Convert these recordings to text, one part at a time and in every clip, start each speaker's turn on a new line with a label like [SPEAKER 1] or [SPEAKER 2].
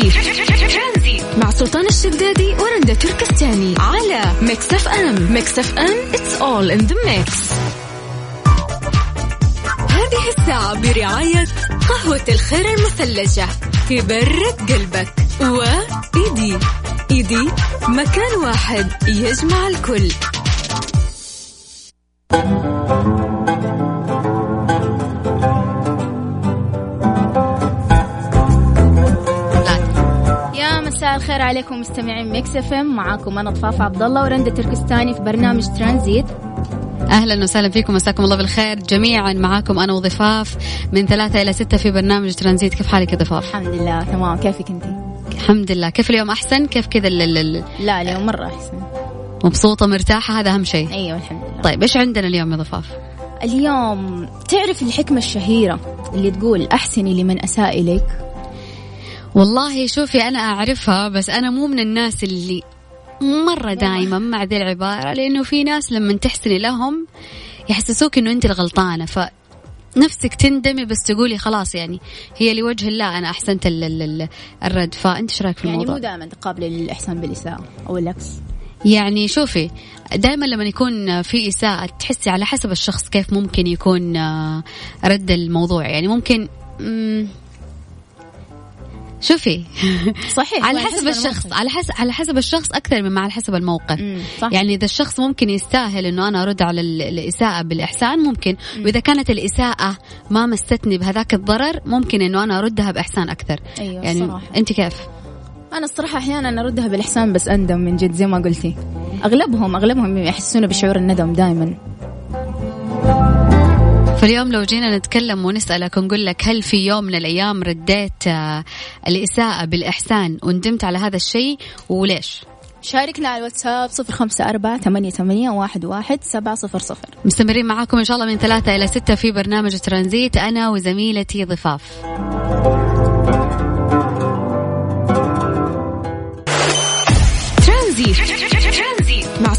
[SPEAKER 1] ترانزيت مع سلطان الشدادي ورندا تركستاني على ميكس اف ام. ميكس اف ام it's all in the mix. هذه الساعة برعاية قهوة الخير المثلجة برة قلبك وإيدي إيدي مكان واحد يجمع الكل.
[SPEAKER 2] الخير عليكم مستمعين ميكس اف ام. معاكم أنا ضفاف عبد الله ورندا تركستاني في برنامج ترانزيت.
[SPEAKER 3] أهلا وسهلا فيكم. مساكم الله بالخير جميعا. معاكم أنا وضفاف من ثلاثة إلى ستة في برنامج ترانزيت. كيف حالك يا ضفاف؟
[SPEAKER 2] الحمد لله. تمام. كيفك أنت؟
[SPEAKER 3] الحمد لله. كيف اليوم؟ أحسن؟ كيف كذا ال- ال-
[SPEAKER 2] لا اليوم مرة أحسن.
[SPEAKER 3] مبسوطة مرتاحة؟ هذا أهم شيء.
[SPEAKER 2] أيوه الحمد لله.
[SPEAKER 3] طيب إيش عندنا اليوم يا ضفاف؟
[SPEAKER 2] اليوم تعرف الحكمة الشهيرة اللي تقول أحسني لمن أساء إليك؟
[SPEAKER 3] والله شوفي أنا أعرفها بس أنا مو من الناس اللي مرة دايما مع ذي العبارة لأنه في ناس لما تحسني لهم يحسسوك إنه أنت الغلطانة ف نفسك تندمي بس تقولي خلاص يعني هي لوجه الله أنا أحسنت ال- ال- ال- الرد. فأنت إيش رأيك في
[SPEAKER 2] يعني
[SPEAKER 3] الموضوع؟
[SPEAKER 2] مو دائما تقابل الإحسان بالإساءة أو العكس؟
[SPEAKER 3] يعني شوفي دائما لما يكون في إساءة تحسي على حسب الشخص كيف ممكن يكون آه، رد الموضوع. يعني ممكن مم، شوفي.
[SPEAKER 2] صحيح
[SPEAKER 3] على حسب الشخص. على حسب على حسب الشخص أكثر مما على حسب الموقف.
[SPEAKER 2] مم، صح.
[SPEAKER 3] يعني إذا الشخص ممكن يستاهل إنه أنا أرد على ال- الإساءة بالإحسان ممكن. وإذا كانت الإساءة ما مستني بهذاك الضرر ممكن إنه أنا أردها بإحسان أكثر.
[SPEAKER 2] أيوة،
[SPEAKER 3] يعني
[SPEAKER 2] الصراحة.
[SPEAKER 3] أنت كيف؟
[SPEAKER 2] أنا الصراحة أحيانا أردها بالإحسان بس أندم من جد زي ما قلتي. أغلبهم أغلبهم يحسسونا بشعور الندم دائما
[SPEAKER 3] فاليوم لو جينا نتكلم ونسألك ونقول لك هل في يوم من الأيام رديت آه، الإساءة بالإحسان وندمت على هذا الشيء وليش؟
[SPEAKER 2] شاركنا على الواتساب صفر خمسة أربعة ثمانية ثمانية واحد واحد سبعة صفر صفر
[SPEAKER 3] مستمرين معاكم إن شاء الله من ثلاثة إلى ستة في برنامج ترانزيت أنا وزميلتي ضفاف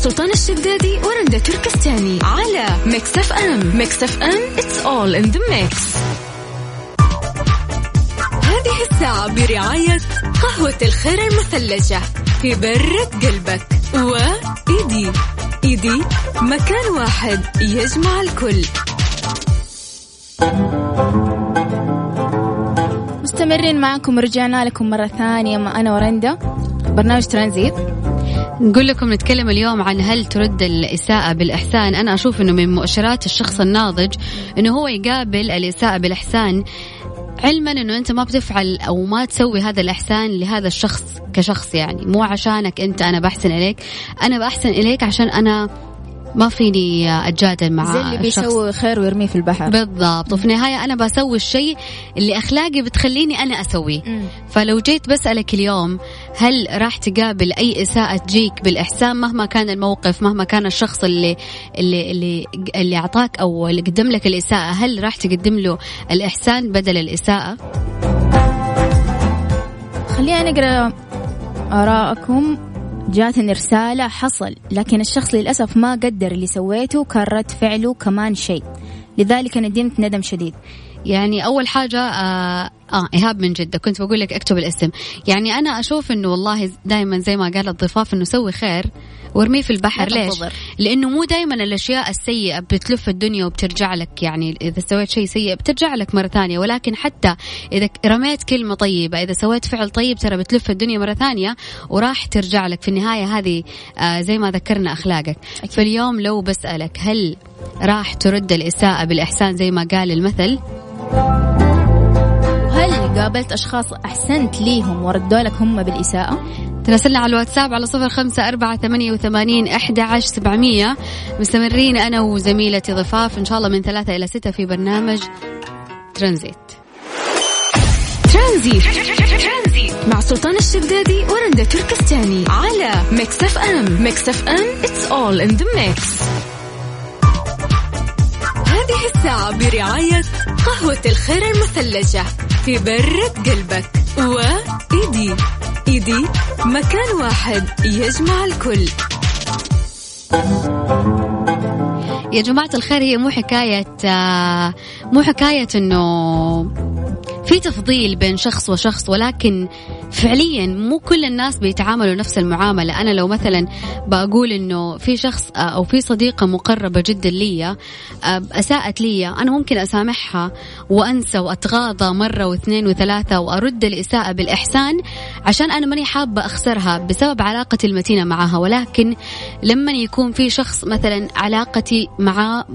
[SPEAKER 1] سلطان الشدادي ورندا تركستاني على ميكس اف ام. ميكس اف ام it's all in the mix. هذه الساعة برعاية قهوة الخير المثلجة برة قلبك وإيدي. إيدي مكان واحد يجمع الكل.
[SPEAKER 2] مستمرين معكم رجعنا لكم مرة ثانية مع أنا ورندا. برنامج ترانزيت.
[SPEAKER 3] نقول لكم نتكلم اليوم عن هل ترد الإساءة بالإحسان. أنا أشوف أنه من مؤشرات الشخص الناضج أنه هو يقابل الإساءة بالإحسان. علما أنه أنت ما بتفعل أو ما تسوي هذا الإحسان لهذا الشخص كشخص يعني. مو عشانك أنت أنا بحسن إليك. أنا بحسن إليك عشان أنا ما فيني أتجادل مع
[SPEAKER 2] زي اللي
[SPEAKER 3] الشخص.
[SPEAKER 2] بيسوي خير ويرميه في البحر.
[SPEAKER 3] بالضبط. وفي النهاية أنا بسوي الشيء اللي أخلاقي بتخليني أنا أسويه.
[SPEAKER 2] مم.
[SPEAKER 3] فلو جيت بسألك اليوم هل راح تقابل أي إساءة تجيك بالإحسان مهما كان الموقف مهما كان الشخص اللي اللي اللي, اللي أعطاك أو اللي قدم لك الإساءة هل راح تقدم له الإحسان بدل الإساءة؟
[SPEAKER 2] خلينا نقرأ آراءكم. جاتني رسالة حصل لكن الشخص للأسف ما قدر اللي سويته كان رد فعله كمان شيء. لذلك ندمت ندم شديد.
[SPEAKER 3] يعني أول حاجة آه, آه إيهاب من جدة كنت بقول لك اكتب الاسم. يعني أنا أشوف إنه والله دائما زي ما قال الضفاف إنه سوي خير وارميه في البحر. ليش. لإنه مو دائما الأشياء السيئة بتلف الدنيا وبترجع لك يعني إذا سويت شيء سيء بترجع لك مرة ثانية. ولكن حتى إذا رميت كلمة طيبة إذا سويت فعل طيب ترى بتلف الدنيا مرة ثانية وراح ترجع لك. في النهاية هذه آه زي ما ذكرنا أخلاقك.
[SPEAKER 2] أكيد.
[SPEAKER 3] فاليوم لو بسألك هل راح ترد الإساءة بالإحسان زي ما قال المثل؟
[SPEAKER 2] وهل قابلت أشخاص أحسنت ليهم وردوا لك هم بالإساءة؟
[SPEAKER 3] تراسلنا على الواتساب على صفر خمسة أربعة ثمانية وثمانين أحد عشر سبعمية. مستمرين أنا وزميلتي ضفاف إن شاء الله من ثلاثة إلى ستة في برنامج ترانزيت.
[SPEAKER 1] ترانزي مع سلطان الشدادي ورندا تركستاني على ميكس أف أم. ميكس أف أم it's all in the mix. برعاية قهوة الخير المثلجة في برة قلبك وإيدي. إيدي مكان واحد يجمع الكل.
[SPEAKER 3] يا جماعة الخير هي مو حكاية مو حكاية إنه في تفضيل بين شخص وشخص ولكن فعليا مو كل الناس بيتعاملوا نفس المعاملة. أنا لو مثلا بقول إنه في شخص أو في صديقة مقربة جدا لي أساءت لي أنا ممكن أسامحها وأنسى وأتغاضى مرة واثنين وثلاثة وأرد الإساءة بالإحسان عشان أنا ماني حابة أخسرها بسبب علاقتي المتينة معها. ولكن لما يكون في شخص مثلا علاقتي معاه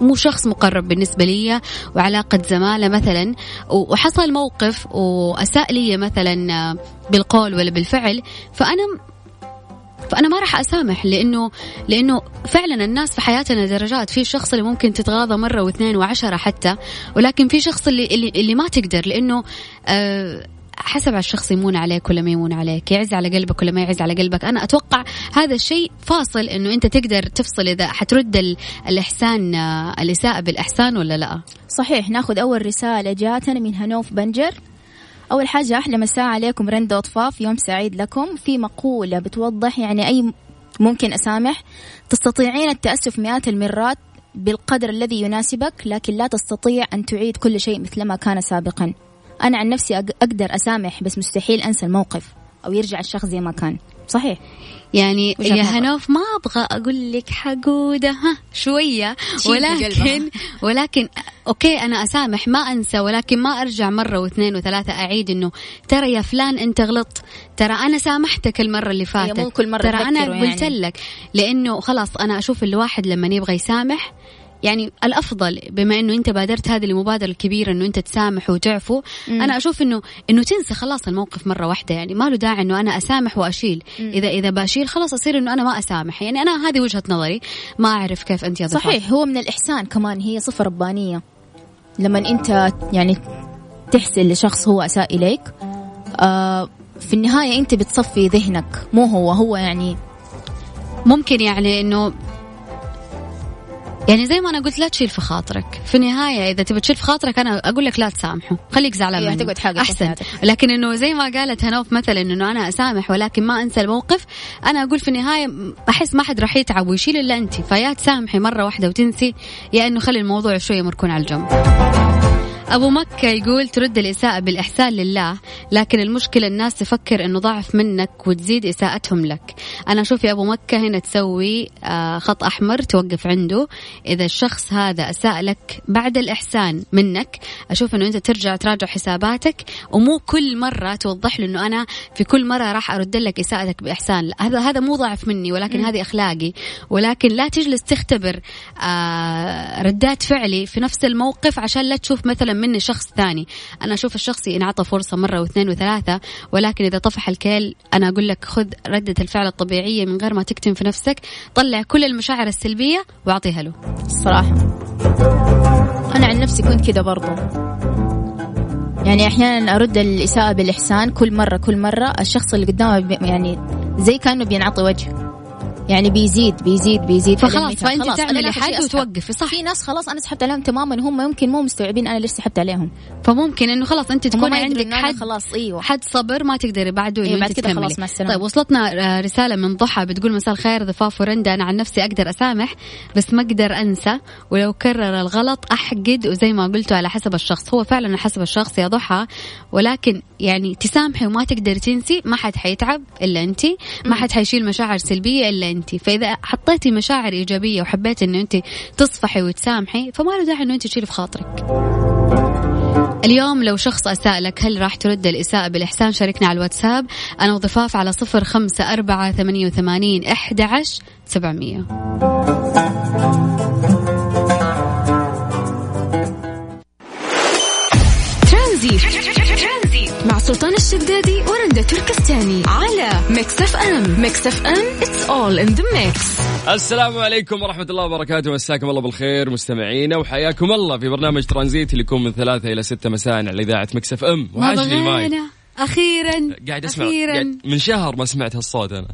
[SPEAKER 3] مو شخص مقرب بالنسبة لي وعلاقة زمالة مثلا وحصل موقف وأساء لي مثلا بالقول ولا بالفعل فأنا فأنا ما راح أسامح لأنه لأنه فعلا الناس في حياتنا درجات في شخص اللي ممكن تتغاضى مرة واثنين وعشرة حتى ولكن في شخص اللي اللي, اللي ما تقدر لأنه آه حسب على الشخص يمون عليك ولا ما يمون عليك يعز على قلبك ولا ما يعز على قلبك. أنا أتوقع هذا الشيء فاصل أنه أنت تقدر تفصل إذا حترد الإحسان الإساءة بالإحسان ولا لا.
[SPEAKER 2] صحيح ناخذ أول رسالة جاتنا من هنوف بنجر. أول حاجة أحلى مساء عليكم رند أطفاف يوم سعيد لكم. في مقولة بتوضح يعني أي ممكن أسامح. تستطيعين التأسف مئات المرات بالقدر الذي يناسبك لكن لا تستطيع أن تعيد كل شيء مثلما كان سابقا. أنا عن نفسي أقدر أسامح بس مستحيل أنسى الموقف أو يرجع الشخص زي ما كان. صحيح.
[SPEAKER 3] يعني يا هنوف ما أبغى أقول لك حقودة ها شوية. ولكن ولكن أوكي أنا أسامح ما أنسى ولكن ما أرجع مرة واثنين وثلاثة أعيد إنه ترى يا فلان أنت غلطت ترى أنا سامحتك المرة اللي فاتت
[SPEAKER 2] مو كل مرة
[SPEAKER 3] ترى أنا
[SPEAKER 2] يعني.
[SPEAKER 3] قلت لك لأنه خلاص أنا أشوف الواحد لما يبغى يسامح يعني الأفضل بما إنه أنت بادرت هذه المبادرة الكبيرة إنه أنت تسامح وتعفو مم. أنا أشوف إنه إنه تنسى خلاص الموقف مرة واحدة يعني ما له داعي إنه أنا أسامح وأشيل مم. إذا إذا بشيل خلاص أصير إنه أنا ما أسامح يعني أنا هذه وجهة نظري ما أعرف كيف أنت يا
[SPEAKER 2] ضفاف. صحيح هو من الإحسان كمان هي صفة ربانية لما أنت يعني تحسن لشخص هو أساء إليك آه في النهاية أنت بتصفي ذهنك مو هو هو يعني
[SPEAKER 3] ممكن يعني إنه يعني زي ما أنا قلت لا تشيل في خاطرك. في النهاية إذا تبي تشيل في خاطرك أنا أقول لك لا تسامحه. خليك زعلان
[SPEAKER 2] إيه، منه
[SPEAKER 3] تقعد أحسن. لكن إنه زي ما قالت هنوف مثلا إنه أنا أسامح ولكن ما أنسى الموقف أنا أقول في النهاية أحس ما حد راح يتعب ويشيل إلا أنت. فيا تسامحي مرة واحدة وتنسي. يا إنه خلي الموضوع شوية مركون على الجنب. أبو مكة يقول ترد الإساءة بالإحسان لله لكن المشكلة الناس تفكر أنه ضعف منك وتزيد إساءتهم لك. أنا أشوف يا أبو مكة هنا تسوي آه، خط أحمر توقف عنده. إذا الشخص هذا أساء لك بعد الإحسان منك أشوف أنه أنت ترجع تراجع حساباتك ومو كل مرة توضح له أنه أنا في كل مرة راح أرد لك إساءتك بإحسان. هذا هذا مو ضعف مني ولكن م. هذه أخلاقي. ولكن لا تجلس تختبر آه، ردات فعلي في نفس الموقف عشان لا تشوف مثلا مني شخص ثاني. أنا أشوف الشخص ينعطى فرصة مرة واثنين وثلاثة ولكن إذا طفح الكيل أنا أقول لك خذ ردة الفعل الطبيعية من غير ما تكتم في نفسك طلع كل المشاعر السلبية وأعطيها له.
[SPEAKER 2] الصراحة أنا عن نفسي كنت كذا برضو. يعني أحيانا أرد الإساءة بالإحسان كل مرة كل مرة الشخص اللي قدامه يعني زي كأنه بينعطي وجه. يعني بيزيد بيزيد بيزيد.
[SPEAKER 3] فخلاص فأنت تعملي حد وتوقفي صح.
[SPEAKER 2] في ناس خلاص أنا سحبت عليهم تماما هم يمكن مو مستوعبين أنا ليش سحبت عليهم.
[SPEAKER 3] فممكن إنه خلاص أنت تكون عندك حد
[SPEAKER 2] خلاص أيوه.
[SPEAKER 3] حد صبر ما تقدري بعده
[SPEAKER 2] إيه بعد كذا خلاص مع
[SPEAKER 3] السلامه طيب وصلتنا آه، رسالة من ضحى بتقول مساء الخير ضفاف ورندا أنا عن نفسي أقدر أسامح بس ما أقدر أنسى. ولو كرر الغلط أحقد وزي ما قلتوا على حسب الشخص. هو فعلا على حسب الشخص يا ضحى. ولكن يعني تسامحي وما تقدر تنسي ما حد حيتعب إلا انت. ما حد حيشيل مشاعر سلبية إلا انت. فإذا حطيتي مشاعر إيجابية وحبيتي إنه أنت تصفحي وتسامحي فما له داعي إنه أنت تشيلي في خاطرك. اليوم لو شخص أساء لك هل راح ترد الإساءة بالإحسان شاركنا على الواتساب. أنا وضفاف على صفر خمسة أربعة ثمانية وثمانين أحد عشر سبعمية.
[SPEAKER 1] مع سلطان الشدادي ورندا تركستاني على ميكس اف ام ميكس اف ام it's all in the mix
[SPEAKER 4] السلام عليكم ورحمة الله وبركاته. مساكم الله بالخير مستمعينا وحياكم الله في برنامج ترانزيت اللي يكون من ثلاثة إلى ستة مساء على إذاعة ميكس اف ام
[SPEAKER 3] وحشني المايك أخيرا
[SPEAKER 4] قاعد أسمع أخيرا. قاعد من شهر ما سمعت هالصوت أنا.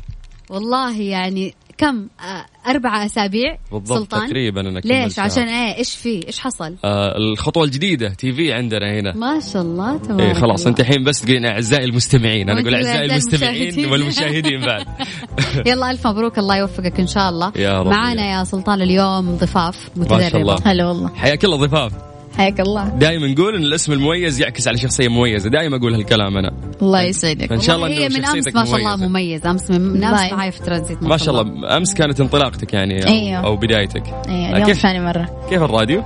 [SPEAKER 3] والله يعني كم آه أربعة أسابيع
[SPEAKER 4] بالضبط سلطان؟ تقريبا أنا
[SPEAKER 3] ليش؟ عشان إيه؟ إيش في؟ إيش حصل؟
[SPEAKER 4] آه الخطوة الجديدة تي في عندنا هنا.
[SPEAKER 3] ما شاء الله تبارك
[SPEAKER 4] إيه خلاص أنت الحين بس تقولين أعزائي المستمعين أنا أقول أعزائي المستمعين والمشاهدين بعد.
[SPEAKER 3] يلا ألف مبروك الله يوفقك إن شاء الله.
[SPEAKER 4] يا رب.
[SPEAKER 3] معانا يا سلطان اليوم ضفاف متدربة
[SPEAKER 4] ما شاء الله.
[SPEAKER 2] هلا والله.
[SPEAKER 4] حياك الله ضفاف.
[SPEAKER 2] حياك الله.
[SPEAKER 4] دائما نقول إن الاسم المميز يعكس على شخصية مميزة. دائما أقول هالكلام أنا.
[SPEAKER 2] الله يسعدك.
[SPEAKER 4] إن شاء الله
[SPEAKER 3] هي من
[SPEAKER 4] أمس
[SPEAKER 3] ما شاء الله.
[SPEAKER 4] مميزة.
[SPEAKER 3] أمس من
[SPEAKER 2] أمس.
[SPEAKER 3] معي في ترانزيت
[SPEAKER 4] ما شاء الله. أمس كانت انطلاقتك يعني أو,
[SPEAKER 2] أيوه.
[SPEAKER 4] أو بدايتك.
[SPEAKER 2] إيه اليوم ثاني مرة.
[SPEAKER 4] كيف الراديو؟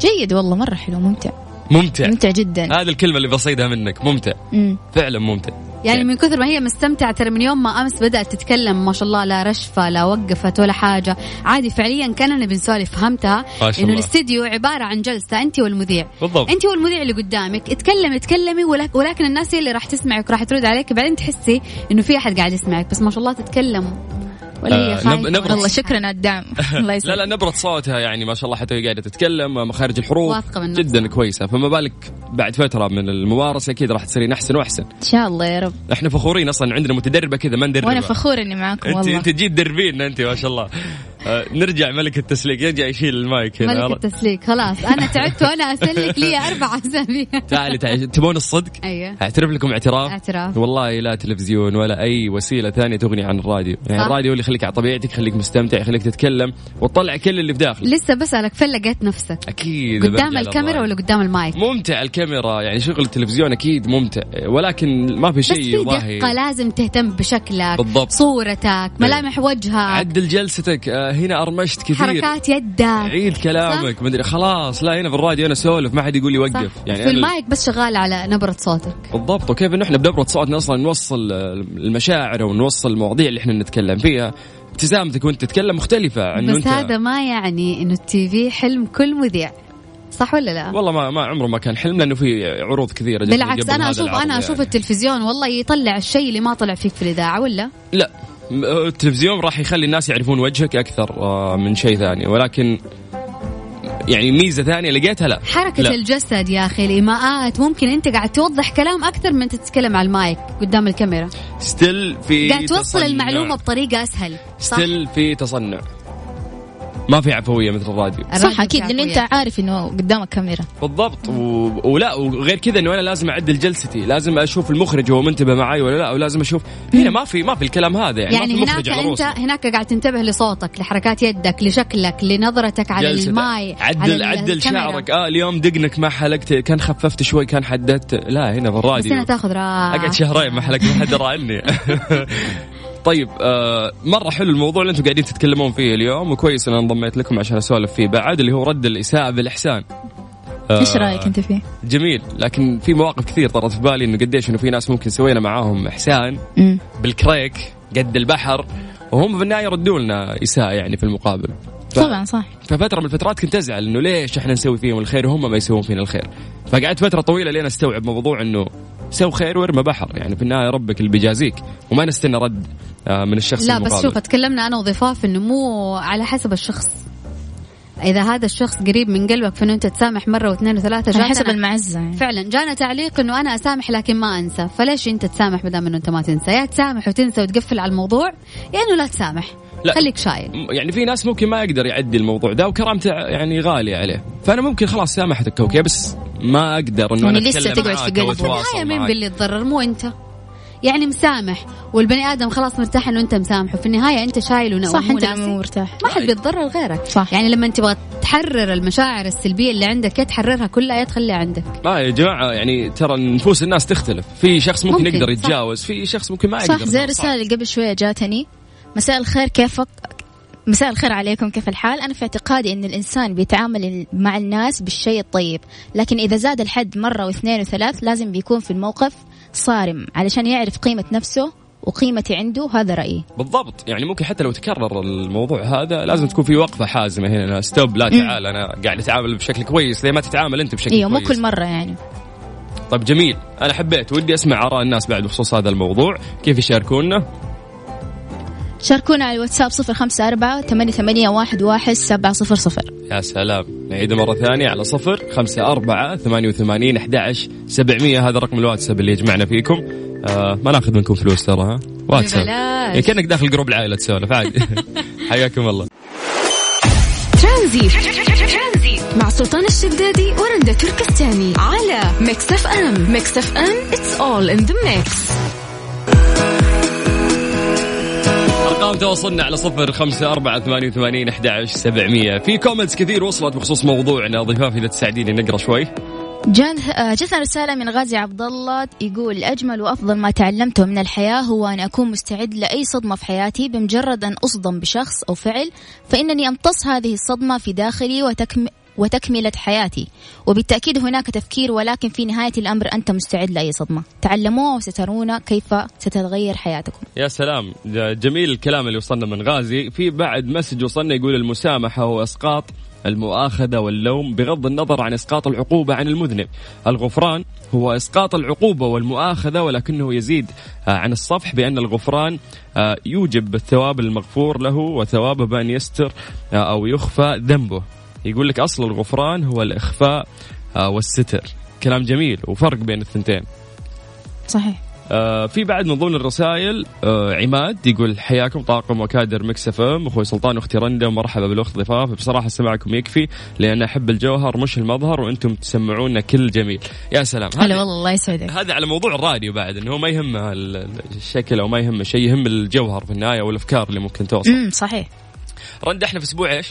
[SPEAKER 2] جيد والله مرة حلو ممتع.
[SPEAKER 4] ممتع.
[SPEAKER 2] ممتع جدا.
[SPEAKER 4] هذه الكلمة اللي بصيدها منك ممتع.
[SPEAKER 2] مم.
[SPEAKER 4] فعلا ممتع.
[SPEAKER 3] يعني من كثر ما هي مستمتعة ترى من يوم ما أمس بدأت تتكلم ما شاء الله لا رشفة لا وقفت ولا حاجة. عادي فعليا كاننا بنسولف فهمتها.
[SPEAKER 4] الله.
[SPEAKER 3] الاستديو عبارة عن جلسة أنت والمذيع.
[SPEAKER 4] بالضبط.
[SPEAKER 3] أنت والمذيع اللي قدامك. اتكلمي اتكلمي ولك- ولكن الناس هي اللي راح تسمعك وراح ترد عليك. بعدين تحسي إنه في أحد قاعد يسمعك بس ما شاء الله تتكلم. ولا
[SPEAKER 4] آه، نبرة-
[SPEAKER 2] والله شكرا على الدعم. الله
[SPEAKER 4] لا
[SPEAKER 2] يسعدك.
[SPEAKER 4] لا نبرة صوتها يعني ما شاء الله حتى قاعدة تتكلم مخارج الحروف. جدا كويسة. فما بالك بعد فترة من الممارسة أكيد راح تصيرين أحسن وأحسن.
[SPEAKER 2] إن شاء الله يا رب.
[SPEAKER 4] إحنا فخورين أصلا عندنا متدربة كذا ما ندربها.
[SPEAKER 2] وأنا فخور إني معاكم والله.
[SPEAKER 4] أنت تجي تدربينا أنت ما شاء الله. آه، نرجع ملك التسليك يرجع يشيل المايك هنا.
[SPEAKER 3] ملك التسليك خلاص أنا تعبت وأنا أسلك لي أربع أسابيع.
[SPEAKER 4] تعالي تعالي. تبون الصدق؟
[SPEAKER 3] أيوه.
[SPEAKER 4] أعترف لكم اعتراف؟
[SPEAKER 3] اعتراف.
[SPEAKER 4] والله لا تلفزيون ولا أي وسيلة ثانية تغني عن الراديو. يعني
[SPEAKER 3] صح.
[SPEAKER 4] الراديو اللي يخليك على طبيعتك يخليك مستمتع يخليك تتكلم وتطلع كل اللي في داخلك.
[SPEAKER 3] لسه بسألك فين لقيت نفسك.
[SPEAKER 4] أكيد.
[SPEAKER 3] قدام الكاميرا. ولا قدام المايك؟
[SPEAKER 4] ممتع الكاميرا يعني شغل التلفزيون أكيد ممتع ولكن ما في
[SPEAKER 3] بس
[SPEAKER 4] شيء
[SPEAKER 3] في
[SPEAKER 4] يضاهي.
[SPEAKER 3] دقة لازم تهتم بشكلك
[SPEAKER 4] بالضبط.
[SPEAKER 3] صورتك ملامح وجهك.
[SPEAKER 4] عدل جلستك. آه، هنا أرمشت كثير.
[SPEAKER 3] حركات يدك.
[SPEAKER 4] عيد كلامك مدري خلاص لا هنا في الراديو أنا أسولف ما حد يقول لي
[SPEAKER 3] صح.
[SPEAKER 4] وقف يعني
[SPEAKER 3] في
[SPEAKER 4] أنا-
[SPEAKER 3] المايك بس شغال على نبرة صوتك.
[SPEAKER 4] بالضبط. وكيف إنه إحنا بنبرة صوتنا أصلا نوصل المشاعر ونوصل المواضيع اللي إحنا نتكلم فيها. ابتسامتك وأنت تتكلم مختلفة عن
[SPEAKER 3] بس
[SPEAKER 4] انت
[SPEAKER 3] هذا ما يعني إنه التي في حلم كل مذيع. صح ولا لا؟
[SPEAKER 4] والله ما ما عمره ما كان حلم لأنه في عروض كثيرة جدا
[SPEAKER 3] بالعكس أنا
[SPEAKER 4] أشوف
[SPEAKER 3] أنا أشوف
[SPEAKER 4] يعني.
[SPEAKER 3] التلفزيون والله يطلع الشيء اللي ما طلع فيك في الإذاعة ولا؟
[SPEAKER 4] لا. التلفزيون راح يخلي الناس يعرفون وجهك أكثر آه، من شيء ثاني ولكن يعني ميزة ثانية لقيتها لا
[SPEAKER 3] حركة
[SPEAKER 4] لا.
[SPEAKER 3] الجسد يا أخي الإيماءات ممكن أنت قاعد توضح كلام أكثر من تتكلم على المايك قدام الكاميرا
[SPEAKER 4] still في
[SPEAKER 3] قاعد توصل
[SPEAKER 4] تصنع.
[SPEAKER 3] المعلومة بطريقة أسهل صح؟
[SPEAKER 4] ستيل في تصنع ما في عفوية مثل الراديو.
[SPEAKER 2] صح أكيد لأن
[SPEAKER 3] أنت.
[SPEAKER 2] عارف إنه قدامك كاميرا.
[SPEAKER 4] بالضبط و... ولا وغير كذا إنه أنا لازم اعدل جلستي لازم أشوف المخرج هو منتبه معي ولا لا ولازم أشوف. هنا ما في ما في الكلام هذا يعني,
[SPEAKER 3] يعني
[SPEAKER 4] ما في
[SPEAKER 3] هناك
[SPEAKER 4] أنت.
[SPEAKER 3] هناك قاعد تنتبه لصوتك لحركات يدك لشكلك لنظرتك على. المايك
[SPEAKER 4] عدل
[SPEAKER 3] على
[SPEAKER 4] عدل. شعرك. آه اليوم دقنك ما حلقت كان خففت شوي كان حددت. لا هنا في
[SPEAKER 3] بس
[SPEAKER 4] الراديو
[SPEAKER 3] هنا تاخذ راحة.
[SPEAKER 4] أقعد شهرين ما حلقت ما حد درى عني طيب آه مرة حلو الموضوع اللي أنتم قاعدين تتكلمون فيه اليوم وكويس إن أنا انضميت لكم عشان أسولف فيه. بعد اللي هو رد الإساءة بالاحسان آه،
[SPEAKER 2] إيش رأيك أنت فيه؟
[SPEAKER 4] جميل. لكن في مواقف كثير طرت في بالي إنه قديش إنه في ناس ممكن سوينا معاهم إحسان
[SPEAKER 2] مم.
[SPEAKER 4] بالكريك قد البحر وهم في النهاية يردوا لنا إساءة يعني في المقابل. ف-
[SPEAKER 2] طبعا صح.
[SPEAKER 4] ففترة من الفترات كنت أزعل إنه ليش إحنا نسوي فيهم الخير وهم ما يسوون فينا الخير. فقعدت فترة طويلة لين أستوعب موضوع إنه سو خير وارمي بحر. يعني في النهاية ربك اللي بيجازيك. وما نستنى رد آه، من الشخص
[SPEAKER 3] لا
[SPEAKER 4] المقابل.
[SPEAKER 3] بس شوف تكلمنا أنا وضفاف إنه مو على حسب الشخص. إذا هذا الشخص قريب من قلبك فإنه أنت تسامح مرة واثنين وثلاثة
[SPEAKER 2] على
[SPEAKER 3] جاتنا-
[SPEAKER 2] حسب المعزة يعني.
[SPEAKER 3] فعلا جانا تعليق إنه أنا أسامح لكن ما أنسى. فليش أنت تسامح ما دام إنه أنت ما تنسى؟ يا تسامح وتنسى وتقفل على الموضوع يا إنه لا تسامح.
[SPEAKER 4] لا.
[SPEAKER 3] خليك شايل.
[SPEAKER 4] يعني في ناس ممكن ما يقدر يعدي الموضوع ده وكرامته يعني غالية عليه. فأنا ممكن خلاص سامحتك okay بس ما أقدر إنه
[SPEAKER 2] يعني
[SPEAKER 4] أنا
[SPEAKER 2] لسه
[SPEAKER 4] أتكلم
[SPEAKER 2] تقعد في.
[SPEAKER 4] أتواصل
[SPEAKER 3] النهايه مين. باللي يتضرر؟ مو أنت. يعني مسامح. والبني آدم خلاص مرتاح إنه أنت مسامحه في النهاية أنت شايل ون-
[SPEAKER 2] صح
[SPEAKER 3] أنت.
[SPEAKER 2] مو مرتاح.
[SPEAKER 3] ما حد بيتضرر غيرك.
[SPEAKER 2] صح.
[SPEAKER 3] يعني لما تبغى تحرر المشاعر السلبية اللي عندك يا تحررها كلها يا تخليها عندك.
[SPEAKER 4] لا يا جماعة يعني ترى نفوس الناس تختلف. في شخص ممكن,
[SPEAKER 3] ممكن،
[SPEAKER 4] يقدر
[SPEAKER 3] صح.
[SPEAKER 4] يتجاوز في شخص ممكن ما يقدر
[SPEAKER 2] صح زي الرسالة اللي قبل شوية جاتني. مساء الخير كيفك؟ مساء الخير عليكم كيف الحال؟ أنا في اعتقادي أن الإنسان بيتعامل مع الناس بالشيء الطيب لكن إذا زاد الحد مرة واثنين وثلاث لازم بيكون في الموقف صارم علشان يعرف قيمة نفسه وقيمتي عنده هذا رأيي.
[SPEAKER 4] بالضبط. يعني ممكن حتى لو تكرر الموضوع هذا لازم تكون في وقفة حازمة هنا ستوب لا تعال أنا قاعد أتعامل بشكل كويس ليه ما تتعامل أنت بشكل
[SPEAKER 2] مو
[SPEAKER 4] كويس؟
[SPEAKER 2] كل مرة يعني.
[SPEAKER 4] طيب جميل. أنا حبيت ودي أسمع آراء الناس بعد بخصوص هذا الموضوع. كيف يشاركونا؟
[SPEAKER 2] شاركونا على الواتساب صفر خمسة أربعة ثمانية ثمانية واحد واحد سبعة صفر صفر.
[SPEAKER 4] يا سلام. نعيد مرة ثانية على صفر خمسة أربعة ثمانية وثمانين أحد عشر سبعمية. هذا رقم الواتساب اللي يجمعنا فيكم. آه ما ناخذ منكم فلوس ترى ها؟ واتساب. يعني كأنك داخل جروب العائلة تسولف عادي. حياكم الله.
[SPEAKER 1] ترانزيت. مع سلطان الشدادي ورندا تركستاني على ميكس أف أم. ميكس أف أم it's all in the mix.
[SPEAKER 4] أرقام تواصلنا على صفر خمسة أربعة ثمانية وثمانين أحد سبعمية. في كومنتس كثير وصلت بخصوص موضوعنا ضيفاف إذا تساعديني نقرأ شوي.
[SPEAKER 2] جان آه، جتنا رسالة من غازي عبد الله يقول أجمل وأفضل ما تعلمته من الحياة هو أن أكون مستعد لأي صدمة في حياتي بمجرد أن أصدم بشخص أو فعل فإنني أمتص هذه الصدمة في داخلي وتكم وتكملة حياتي. وبالتأكيد هناك تفكير ولكن في نهاية الأمر أنت مستعد لأي صدمة. تعلموها وسترون كيف ستتغير حياتكم.
[SPEAKER 4] يا سلام. جميل الكلام اللي وصلنا من غازي. في بعد مسج وصلنا يقول المسامحة وإسقاط المؤاخذة واللوم بغض النظر عن إسقاط العقوبة عن المذنب. الغفران هو إسقاط العقوبة والمؤاخذة ولكنه يزيد آه، عن الصفح بأن الغفران آه، يوجب الثواب المغفور له وثوابه بأن يستر آه، أو يخفى ذنبه. يقول لك أصل الغفران هو الإخفاء والستر. كلام جميل وفرق بين الثنتين.
[SPEAKER 2] صحيح.
[SPEAKER 4] آه في بعد من ضمن الرسائل آه عماد يقول حياكم طاقم وكادر مكس إف إم. أخوي سلطان واختي رندا ومرحبا بالأخت ضفاف. بصراحة سماعكم يكفي لأن أحب الجوهر مش المظهر وأنتم تسمعونا كل جميل. يا سلام.
[SPEAKER 2] هلا والله الله يسعدك.
[SPEAKER 4] هذا على موضوع الراديو بعد إنه ما يهمه الشكل أو ما يهمه شيء يهم الجوهر في النهاية والأفكار اللي ممكن توصل.
[SPEAKER 2] امم صحيح.
[SPEAKER 4] رندا إحنا في أسبوع إيش؟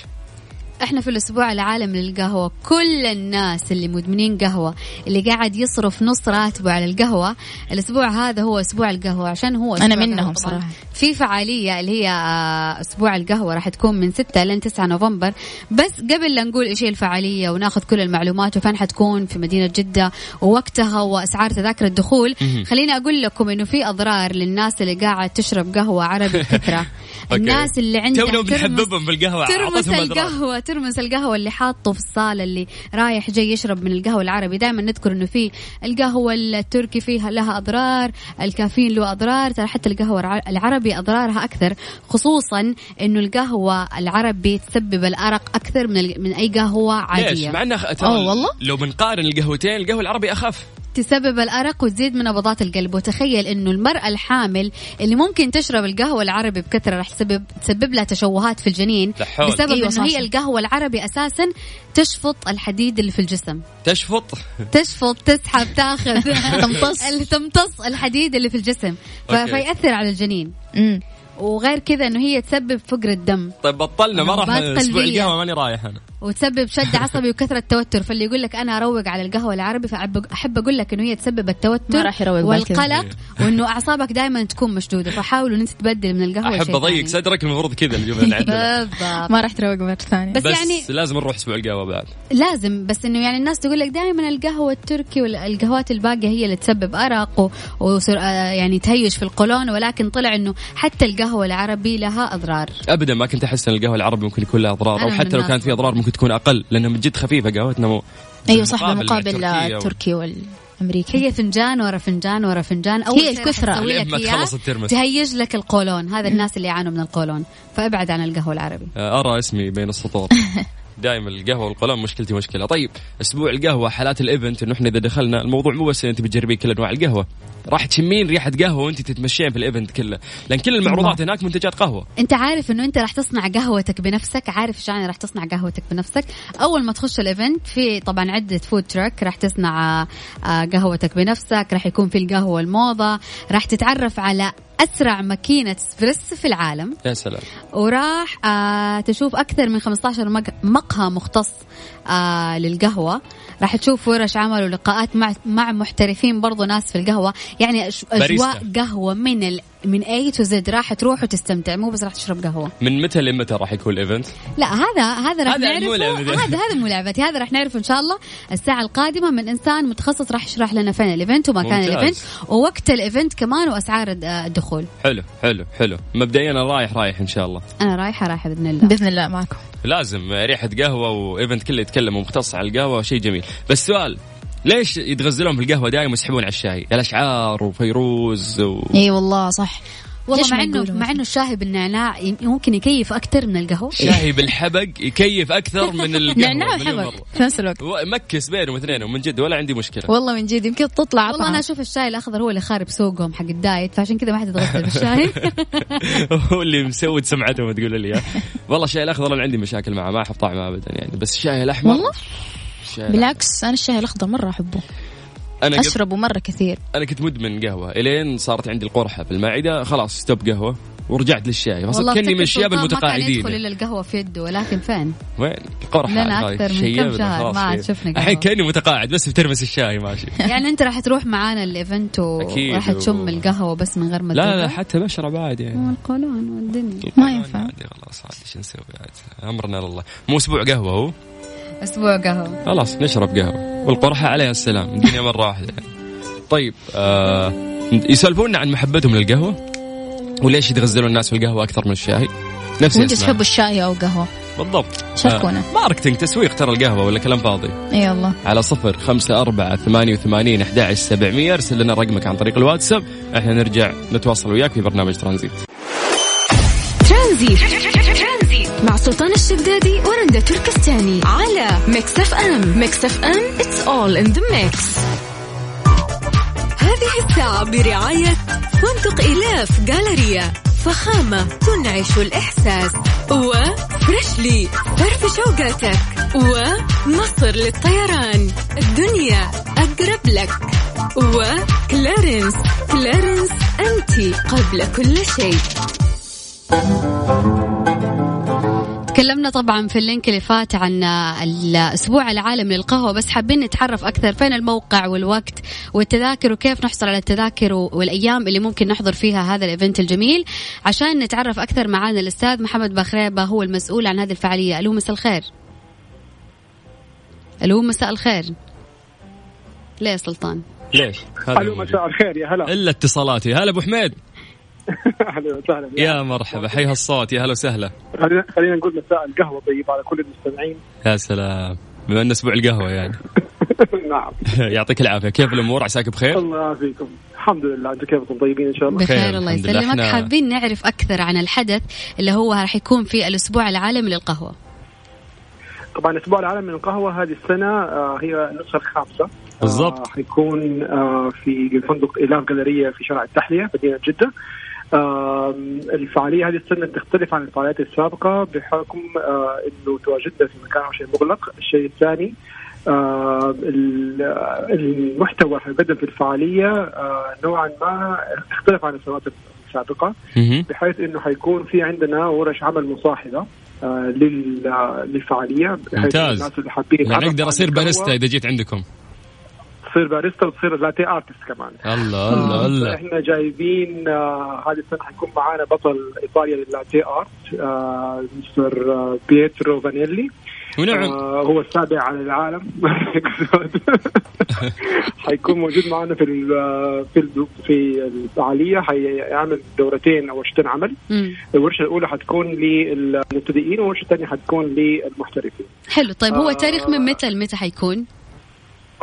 [SPEAKER 3] إحنا في الأسبوع العالم للقهوة. كل الناس اللي مدمنين قهوة اللي قاعد يصرف نص راتبه على القهوة الأسبوع هذا هو أسبوع القهوة عشان هو
[SPEAKER 2] أنا منهم صراحة.
[SPEAKER 3] في فعالية اللي هي آه، أسبوع القهوة راح تكون من 6 لين 9 نوفمبر. بس قبل لا نقول إيش هي الفعالية وناخذ كل المعلومات وفين حتكون؟ في مدينة جدة. ووقتها وأسعار تذاكر الدخول. خليني أقول لكم إنه في أضرار للناس اللي قاعد تشرب قهوة عربي بكثره الناس اللي عندها
[SPEAKER 4] ترمس بنحببهم بالقهوه
[SPEAKER 3] ترمس القهوة ترمس القهوة اللي حاطه في الصالة اللي رايح جاي يشرب من القهوة العربي. دائما نذكر إنه في القهوة التركي فيها لها أضرار الكافيين له أضرار. ترى حتى القهوة العربي أضرارها أكثر خصوصا إنه القهوة العربي تسبب الأرق أكثر من من أي قهوة عادية.
[SPEAKER 4] ليش مع إنه والله؟ لو بنقارن القهوتين القهوة العربي أخف.
[SPEAKER 3] تسبب الأرق وتزيد من نبضات القلب. وتخيل أنه المرأة الحامل اللي ممكن تشرب القهوة العربي بكثرة راح تسبب تسبب لها تشوهات في الجنين بسبب أيوة أنه هي القهوة العربي أساسا تشفط الحديد اللي في الجسم.
[SPEAKER 4] تشفط؟
[SPEAKER 3] تشفط تسحب تاخذ. تمتص. تمتص الحديد اللي في الجسم. فيأثر على الجنين. وغير كذا إنه هي تسبب فقر الدم.
[SPEAKER 4] طيب بطلنا ما راح أسبوع القهوة ماني رايح أنا.
[SPEAKER 3] وتسبب شد عصبي وكثرة توتر فاللي يقول لك أنا أروق على القهوة العربي فأحب أقول لك إنه هي تسبب التوتر ما راح يروق والقلق وإنه أعصابك دائما تكون مشدودة فحاولوا إن أنت تبدل من القهوة
[SPEAKER 4] أحب أضيق صدرك المفروض كذا الجمله
[SPEAKER 2] بالضبط. ما راح تروق مرة ثانية.
[SPEAKER 4] بس, بس يعني لازم نروح أسبوع القهوة بعد.
[SPEAKER 3] لازم بس إنه يعني الناس تقول لك دائما القهوة التركي والقهوات الباقية هي اللي تسبب أرق ويصير آه، يعني تهيش في القولون ولكن طلع إنه حتى القهوة العربي لها أضرار.
[SPEAKER 4] ابدا ما كنت أحس إن القهوة العربي ممكن يكون لها أضرار أو حتى لو كانت فيها أضرار ممكن تكون أقل لانها من جد خفيفة قهوتنا مو
[SPEAKER 2] أيوه صح بمقابل التركي وال أمريكا
[SPEAKER 3] هي فنجان ورا فنجان ورا فنجان.
[SPEAKER 2] أو هي
[SPEAKER 4] الكثرة.
[SPEAKER 3] تهيج لك القولون. هذا الناس اللي يعانوا من القولون. فأبعد عن القهوة العربي.
[SPEAKER 4] آه، أرى اسمي بين السطور. دائما القهوة والقلم مشكلتي مشكلة. طيب أسبوع القهوة حالات ال event إنه إحنا إذا دخلنا الموضوع مو بس أنت بتجربين كل أنواع القهوة. راح تشمين ريحة قهوة وأنت تتمشين في ال event كله. لأن كل المعروضات هناك منتجات قهوة.
[SPEAKER 3] أنت عارف إنه أنت راح تصنع قهوتك بنفسك عارف إيش يعني راح تصنع قهوتك بنفسك. أول ما تخش ال event في طبعا عدة food truck راح تصنع آه، قهوتك بنفسك راح يكون في القهوة الموضة راح تتعرف على أسرع ماكينة اسبريسو في العالم.
[SPEAKER 4] يا سلام.
[SPEAKER 3] وراح آه تشوف أكثر من 15 مقهى مختص آه للقهوة. راح تشوف ورش عمل ولقاءات مع مع محترفين برضو ناس في القهوة. يعني أجواء قهوة من ال من A to Z راح تروح وتستمتع مو بس راح تشرب قهوة.
[SPEAKER 4] من متى لمتى راح يكون ال event؟
[SPEAKER 3] لا هذا هذا راح نعرفه هذا هذا مو لعبتي هذا راح نعرفه إن شاء الله الساعة القادمة من إنسان متخصص راح يشرح لنا فين ال event ومكان ال event ووقت ال event كمان وأسعار الدخول.
[SPEAKER 4] حلو حلو حلو. مبدئيا رايح رايح إن شاء الله.
[SPEAKER 3] أنا رايحة رايحة بإذن الله.
[SPEAKER 2] بإذن الله معكم.
[SPEAKER 4] لازم ريحة قهوة و event كله يتكلم ومختص على القهوة شيء جميل. بس سؤال ليش يتغزلون في القهوة دائما يسحبون على الشاي؟ الأشعار وفيروز و...
[SPEAKER 2] إي والله صح.
[SPEAKER 3] والله مع انه مع إنه الشاي بالنعناع ممكن يكيف أكثر من القهوة.
[SPEAKER 4] شاي بالحبق يكيف أكثر من القهوة
[SPEAKER 2] نعناع وحبق في نفس الوقت.
[SPEAKER 4] mix بينهم اثنين ومن جد ولا عندي مشكلة.
[SPEAKER 2] والله من جد يمكن تطلع
[SPEAKER 3] والله أنا أشوف الشاي الأخضر هو اللي خارب سوقهم حق ال diet فعشان كذا ما حد يتغزل بالشاي.
[SPEAKER 4] هو اللي مسود سمعتهم تقول لي والله الشاي الأخضر أنا عندي مشاكل معه ما أحب طعمه ابدا يعني بس الشاي الاحمر
[SPEAKER 2] والله؟ بالعكس أنا الشاي الأخضر مرة أحبه. أنا اشربه مره كثير.
[SPEAKER 4] أنا كنت مدمن قهوة. إلين صارت عندي القرحة في المعدة. خلاص stop قهوة ورجعت للشاي.
[SPEAKER 3] والله
[SPEAKER 4] كأني من الشياب
[SPEAKER 3] سلطان ما كان
[SPEAKER 4] المتقاعدين
[SPEAKER 3] يدخل إلا القهوة في يده ولكن فين؟
[SPEAKER 4] وين؟ قرحه
[SPEAKER 3] لنا أكثر من كم شهر. ما عاد. شفنا قهوة.
[SPEAKER 4] الحين كأني متقاعد بس بترمس الشاي ماشي.
[SPEAKER 3] يعني أنت راح تروح معانا
[SPEAKER 4] الإيفنت.
[SPEAKER 3] وراح تشم القهوة بس من غير ما
[SPEAKER 4] لا لا؟ حتى بشرب عادي يعني.
[SPEAKER 3] والقولون والدنيا.
[SPEAKER 2] ما ينفع.
[SPEAKER 4] عادي خلاص عادي شو نسوي؟ عاد أمرنا لله. مو أسبوع قهوة هو؟
[SPEAKER 3] أسبوع قهوة.
[SPEAKER 4] خلاص نشرب قهوة. والقرحة عليها السلام. الدنيا مره واحدة يعني. طيب آه يسولفونا عن محبتهم للقهوة؟ وليش يتغزلون الناس في القهوة أكثر من الشاي؟ نفس الأسماء.
[SPEAKER 2] تحبوا الشاي أو قهوة؟
[SPEAKER 4] بالضبط.
[SPEAKER 2] شاركونا.
[SPEAKER 4] آه marketing تسويق ترى القهوة ولا كلام فاضي؟
[SPEAKER 2] إي والله.
[SPEAKER 4] على صفر خمسة أربعة ثمانية وثمانين أحد عشر سبعمية. ارسل لنا رقمك عن طريق الواتساب. إحنا نرجع نتواصل وياك في برنامج ترانزيت.
[SPEAKER 1] ترانزيت. مع سلطان الشدادي ورندا تركستاني على ميكس اف ام ميكس اف ام it's all in the mix. هذه الساعة برعاية فندق إلاف جالريا فخامة تنعش الإحساس. وفريشلي فرف شوقاتك. ومصر للطيران. الدنيا أقرب لك. وكلارنس. كلارنس أنت قبل كل شيء.
[SPEAKER 3] تكلمنا طبعا في ال link اللي فات عن الأسبوع العالمي للقهوة بس حابين نتعرف أكثر. فين الموقع والوقت والتذاكر وكيف نحصل على التذاكر والأيام اللي ممكن نحضر فيها هذا الإيفنت الجميل؟ عشان نتعرف أكثر معانا الأستاذ محمد بخريبة هو المسؤول عن هذه الفعالية. ألو مساء الخير. ألو مساء الخير. ليه يا سلطان؟
[SPEAKER 4] ليش؟ الموضوع.
[SPEAKER 5] مساء الخير يا هلا.
[SPEAKER 4] إلا اتصالاتي. هلا أبو حميد.
[SPEAKER 5] أهلا وسهلا.
[SPEAKER 4] يا مرحبا. حي هالصوت يا هلا وسهلا.
[SPEAKER 5] خلينا نقول مساء القهوة طيب على كل المستمعين.
[SPEAKER 4] يا سلام. بما أن أسبوع القهوة يعني.
[SPEAKER 5] نعم.
[SPEAKER 4] يعطيك العافية. كيف الأمور؟ عساك بخير؟
[SPEAKER 5] الله يعافيكم. الحمد لله. أنتم كيفكم؟ طيبين إن شاء الله؟
[SPEAKER 4] بخير،
[SPEAKER 3] الله. يسلمك. حابين نعرف أكثر عن الحدث اللي هو راح يكون في الأسبوع العالمي للقهوة.
[SPEAKER 5] طبعا الأسبوع العالمي للقهوة هذه السنة آه، هي النسخة الخامسة.
[SPEAKER 4] بالضبط.
[SPEAKER 5] آه، حيكون آه، في فندق الاف جاليريه في شارع التحلية مدينة جدة. الفعالية هذه السنة تختلف عن الفعاليات السابقة بحكم آه، إنه تواجدنا في مكان شيء مغلق، الشيء الثاني آه، ال- المحتوى اللي حيقدم في الفعالية آه، نوعا ما اختلف عن السنوات السابقه. بحيث إنه حيكون في عندنا ورش عمل مصاحبة آه، لل- للفعالية
[SPEAKER 4] ممتاز.
[SPEAKER 5] الناس اللي حابين
[SPEAKER 4] يعني أصير
[SPEAKER 5] القهوة
[SPEAKER 4] باريستا إذا جيت عندكم
[SPEAKER 5] تصير باريستا وتصير latte artist كمان.
[SPEAKER 4] الله الله الله.
[SPEAKER 5] إحنا جايبين آه هذه السنة حيكون معانا بطل إيطاليا لل latte art آه مستر آه بيترو فانيلي
[SPEAKER 4] ونعم.
[SPEAKER 5] آه هو السابع على العالم. حيكون موجود معنا في ال- في ال- في الفعالية. حيعمل دورتين أو ورشتين عمل. الورشة الأولى حتكون للمبتدئين والورشة الثانية حتكون للمحترفين.
[SPEAKER 3] حلو. طيب هو
[SPEAKER 5] آه.
[SPEAKER 3] التاريخ من متى لمتى حيكون؟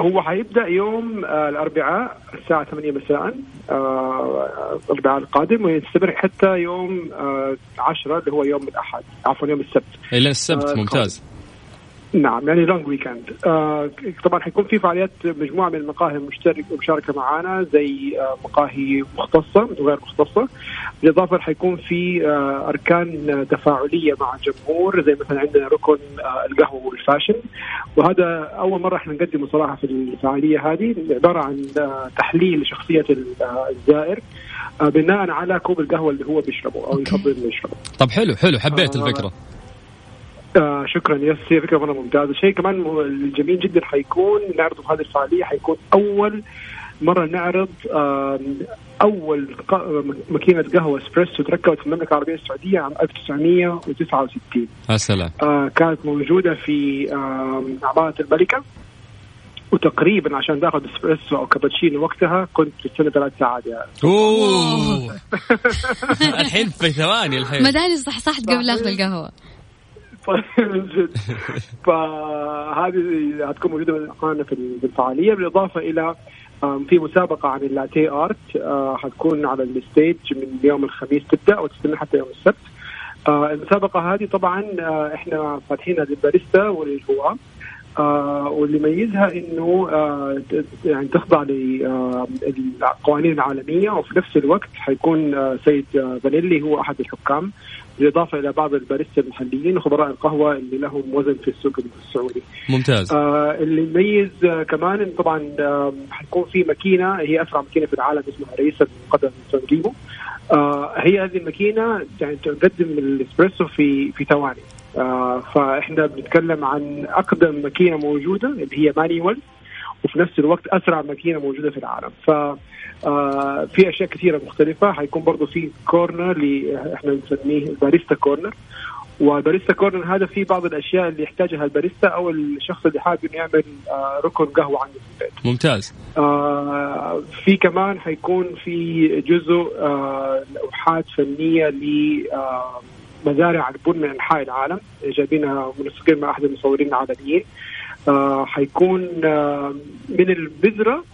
[SPEAKER 5] هو حيبدأ يوم آه، الأربعاء الساعة 8 مساء آه، الاربعاء القادم ويستمر حتى يوم آه، 10 اللي هو يوم الأحد عفوا يوم السبت.
[SPEAKER 4] إلى السبت
[SPEAKER 5] آه،
[SPEAKER 4] ممتاز.
[SPEAKER 5] نعم يعني long weekend آه طبعا حيكون في فعاليات مجموعة من المقاهي المشترك مشاركه معنا زي آه مقاهي مختصة وغير مختصة. بالإضافة حيكون في آه أركان تفاعلية مع الجمهور زي مثلا عندنا ركن آه القهوة وال fashion. وهذا أول مرة إحنا نقدمه صراحة في الفعالية هذه عبارة عن آه تحليل شخصيه آه، الزائر آه بناء على كوب القهوة اللي هو بيشربه أو يفضل انه يشربه.
[SPEAKER 4] طب حلو حلو حبيت
[SPEAKER 5] آه.
[SPEAKER 4] الفكرة.
[SPEAKER 5] آه شكرا yes هي فكره مره ممتازه شيء كمان الجميل جدا حيكون نعرض في هذه الفعالية حيكون أول مرة نعرض آه أول ماكينة قهوة إسبريسو تركبت في المملكة العربية السعودية عام 1969
[SPEAKER 4] يا سلام
[SPEAKER 5] آه كانت موجودة في آه عمارة الملكة. وتقريبا عشان تأخذ إسبريسو أو كابتشينو وقتها كنت تستنى ثلاث ساعات يعني.
[SPEAKER 4] أوه. الحين في ثواني الحين.
[SPEAKER 3] مداني صحصحت قبل
[SPEAKER 5] أخذ القهوة. فهذه هتكون موجودة معنا في الفعالية. بالإضافة إلى في مسابقة عن اللاتيه ارت حتكون على الستيج من يوم الخميس تبدأ وتستمر حتى يوم السبت. آه، المسابقة هذه طبعا آه، إحنا فاتحينها للباريستا وللهواة آه واللي يميزها إنه آه يعني تخضع للقوانين العالمية وفي نفس الوقت حيكون آه سيد آه بانيلي هو أحد الحكام بالإضافة إلى بعض الباريستا المحليين وخبراء القهوة اللي لهم وزن في السوق السعودي.
[SPEAKER 4] ممتاز.
[SPEAKER 5] آه اللي يميز آه كمان إن طبعا آه حيكون في ماكينة هي أسرع ماكينة في العالم اسمها رئيسة مقدم سانريمو. آه هي هذه الماكينة يعني تقدم الإسبريسو في في ثواني. آه فإحنا بنتكلم عن أقدم ماكينة موجودة اللي هي manual وفي نفس الوقت أسرع ماكينة موجودة في العالم ف آه في أشياء كثيرة مختلفة حيكون برضه في corner اللي إحنا بنسميه ال barista corner وال barista corner هذا في بعض الأشياء اللي يحتاجها الباريستا أو الشخص اللي حابب إنه يعمل آه ركن قهوة عنده في البيت.
[SPEAKER 4] ممتاز.
[SPEAKER 5] آه في كمان حيكون في جزء آه لوحات فنية ل آه مزارع البن من أنحاء العالم. جايبينها منسقين مع أحد المصورين العالميين. آه حيكون آه من البذرة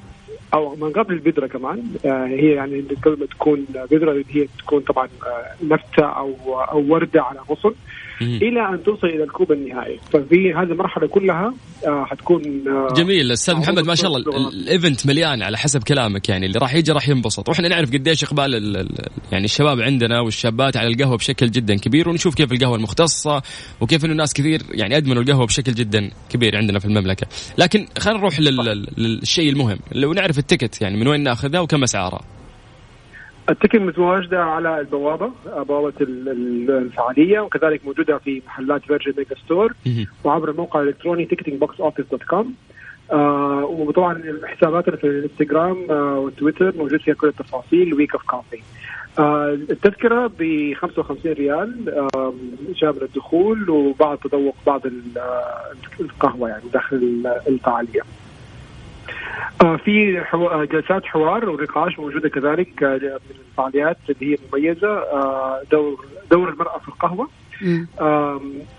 [SPEAKER 5] أو من قبل البذرة كمان. آه هي يعني قبل ما تكون بذرة هي تكون طبعا نبته أو أو وردة على غصن. إلى أن توصل إلى الكوب النهائي. ففي هذه المرحلة كلها آه حتكون
[SPEAKER 4] آه جميل. أستاذ محمد ما شاء الله الايفنت مليان على حسب كلامك يعني. اللي راح يجي راح ينبسط. وإحنا نعرف قديش إقبال يعني الشباب عندنا والشابات على القهوة بشكل جدا كبير. ونشوف كيف القهوة المختصة وكيف إنه ناس كثير يعني أدمنوا القهوة بشكل جدا كبير عندنا في المملكة. لكن خلينا نروح للشيء المهم لو نعرف ال ticket يعني من وين ناخذها وكم أسعارها.
[SPEAKER 5] التكت متواجدة على البوابة بوابة الفعالية وكذلك موجودة في محلات Virgin Megastore وعبر الموقع الإلكتروني ticketing box office dot com آه وطبعا حساباتنا في الانستغرام آه والتويتر موجود فيها كل التفاصيل week of coffee آه التذكرة ب 55 ريال آه شامل الدخول وبعض تذوق بعض القهوة يعني داخل الفعالية. آه في حو... جلسات حوار ونقاش موجودة كذلك آه من الفعاليات اللي هي مميزة آه دور دور المرأة في القهوة.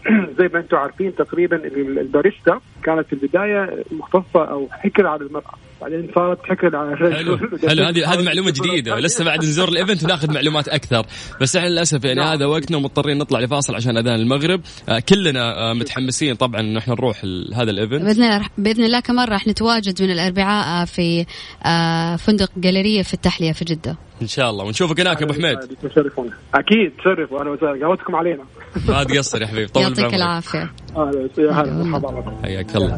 [SPEAKER 5] زي ما أنتم عارفين تقريبا الباريستا كانت في البداية مختصة أو حكر على المرأة. بعدين صارت حكر على
[SPEAKER 4] حلو. حلو. هذه هذه معلومة جديدة. لسه بعد نزور ال event وناخذ معلومات أكثر. بس إحنا للأسف يعني هذا وقتنا ومضطرين نطلع لفاصل عشان أذان المغرب. آه كلنا آه متحمسين طبعا انه إحنا نروح هذا ال
[SPEAKER 3] event بإذن الله بإذن الله كمان راح نتواجد من الأربعاء في آه فندق جاليرية في التحلية في جدة.
[SPEAKER 4] إن شاء الله. ونشوفك هناك يا أبو حميد.
[SPEAKER 5] تشرفونا. أكيد تشرفونا أهلا وسهلا قهوتكم علينا.
[SPEAKER 4] ما تقصر يا حبيبي. طول
[SPEAKER 3] يعطيك العافية.
[SPEAKER 5] أهلا يا هلا مرحبا
[SPEAKER 4] حياك الله.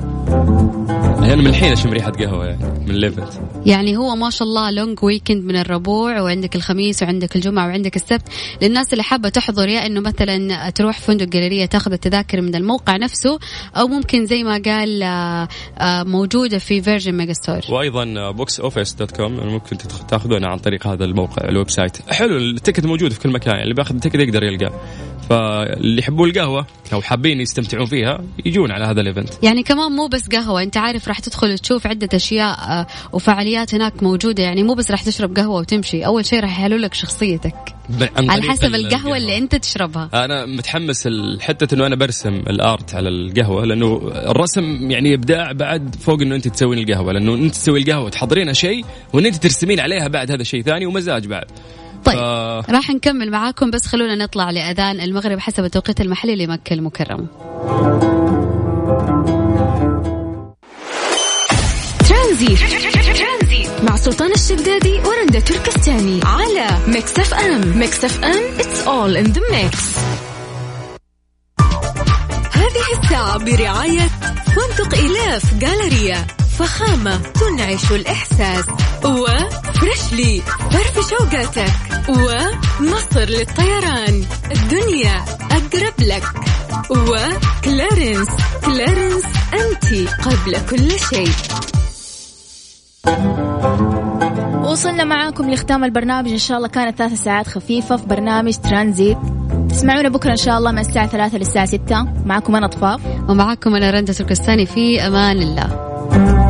[SPEAKER 4] أنا من الحين أشم ريحة قهوة يعني. من ال event
[SPEAKER 3] يعني هو ما شاء الله long weekend من الربوع وعندك الخميس وعندك الجمعة وعندك السبت. للناس اللي حابة تحضر يا إنه مثلا تروح فندق جاليرية تاخذ التذاكر من الموقع نفسه أو ممكن زي ما قال موجودة في Virgin Megastore
[SPEAKER 4] وأيضا box office dot com ممكن تاخذونه عن طريق هذا الموقع ال website. حلو ال ticket موجود في كل مكان اللي بياخذ ال ticket يقدر يلقاه. فاللي يحبون القهوة لو حابين يستمتعون فيها يجون على هذا الايفنت
[SPEAKER 3] يعني كمان مو بس قهوة أنت عارف راح تدخل تشوف عدة أشياء وفعاليات هناك موجودة. يعني مو بس راح تشرب قهوة وتمشي أول شيء راح يحلوا لك شخصيتك. على حسب القهوة اللي أنت تشربها.
[SPEAKER 4] أنا متحمس حتة إنه أنا برسم الآرت على القهوة لأنه الرسم يعني إبداع بعد فوق إنه أنت تسوين القهوة لأنه أنت تسوي القهوة تحضرينها شيء وإن أنت ترسمين عليها بعد هذا شيء ثاني ومزاج بعد.
[SPEAKER 3] طيب ف... راح نكمل معاكم بس خلونا نطلع لأذان المغرب حسب التوقيت المحلي لمكة المكرمة.
[SPEAKER 1] ترانزيت مع سلطان الشدادي ورندا تركستاني على Mix FM. Mix FM it's all in the mix. هذه الساعة برعاية فندق إلاف جالريا فخامة تنعش الإحساس. وفريشلي فرف شوقاتك. ومصر للطيران. الدنيا أقرب لك. وكلارنس. كلارنس أنت قبل كل شيء.
[SPEAKER 2] وصلنا معاكم لختام البرنامج. إن شاء الله كانت ثلاث ساعات خفيفة في برنامج ترانزيت. تسمعونا بكرة إن شاء الله من الساعة ثلاثة للساعة ستة. معكم أنا طفاف.
[SPEAKER 3] ومعكم أنا رندة تركستاني في أمان الله.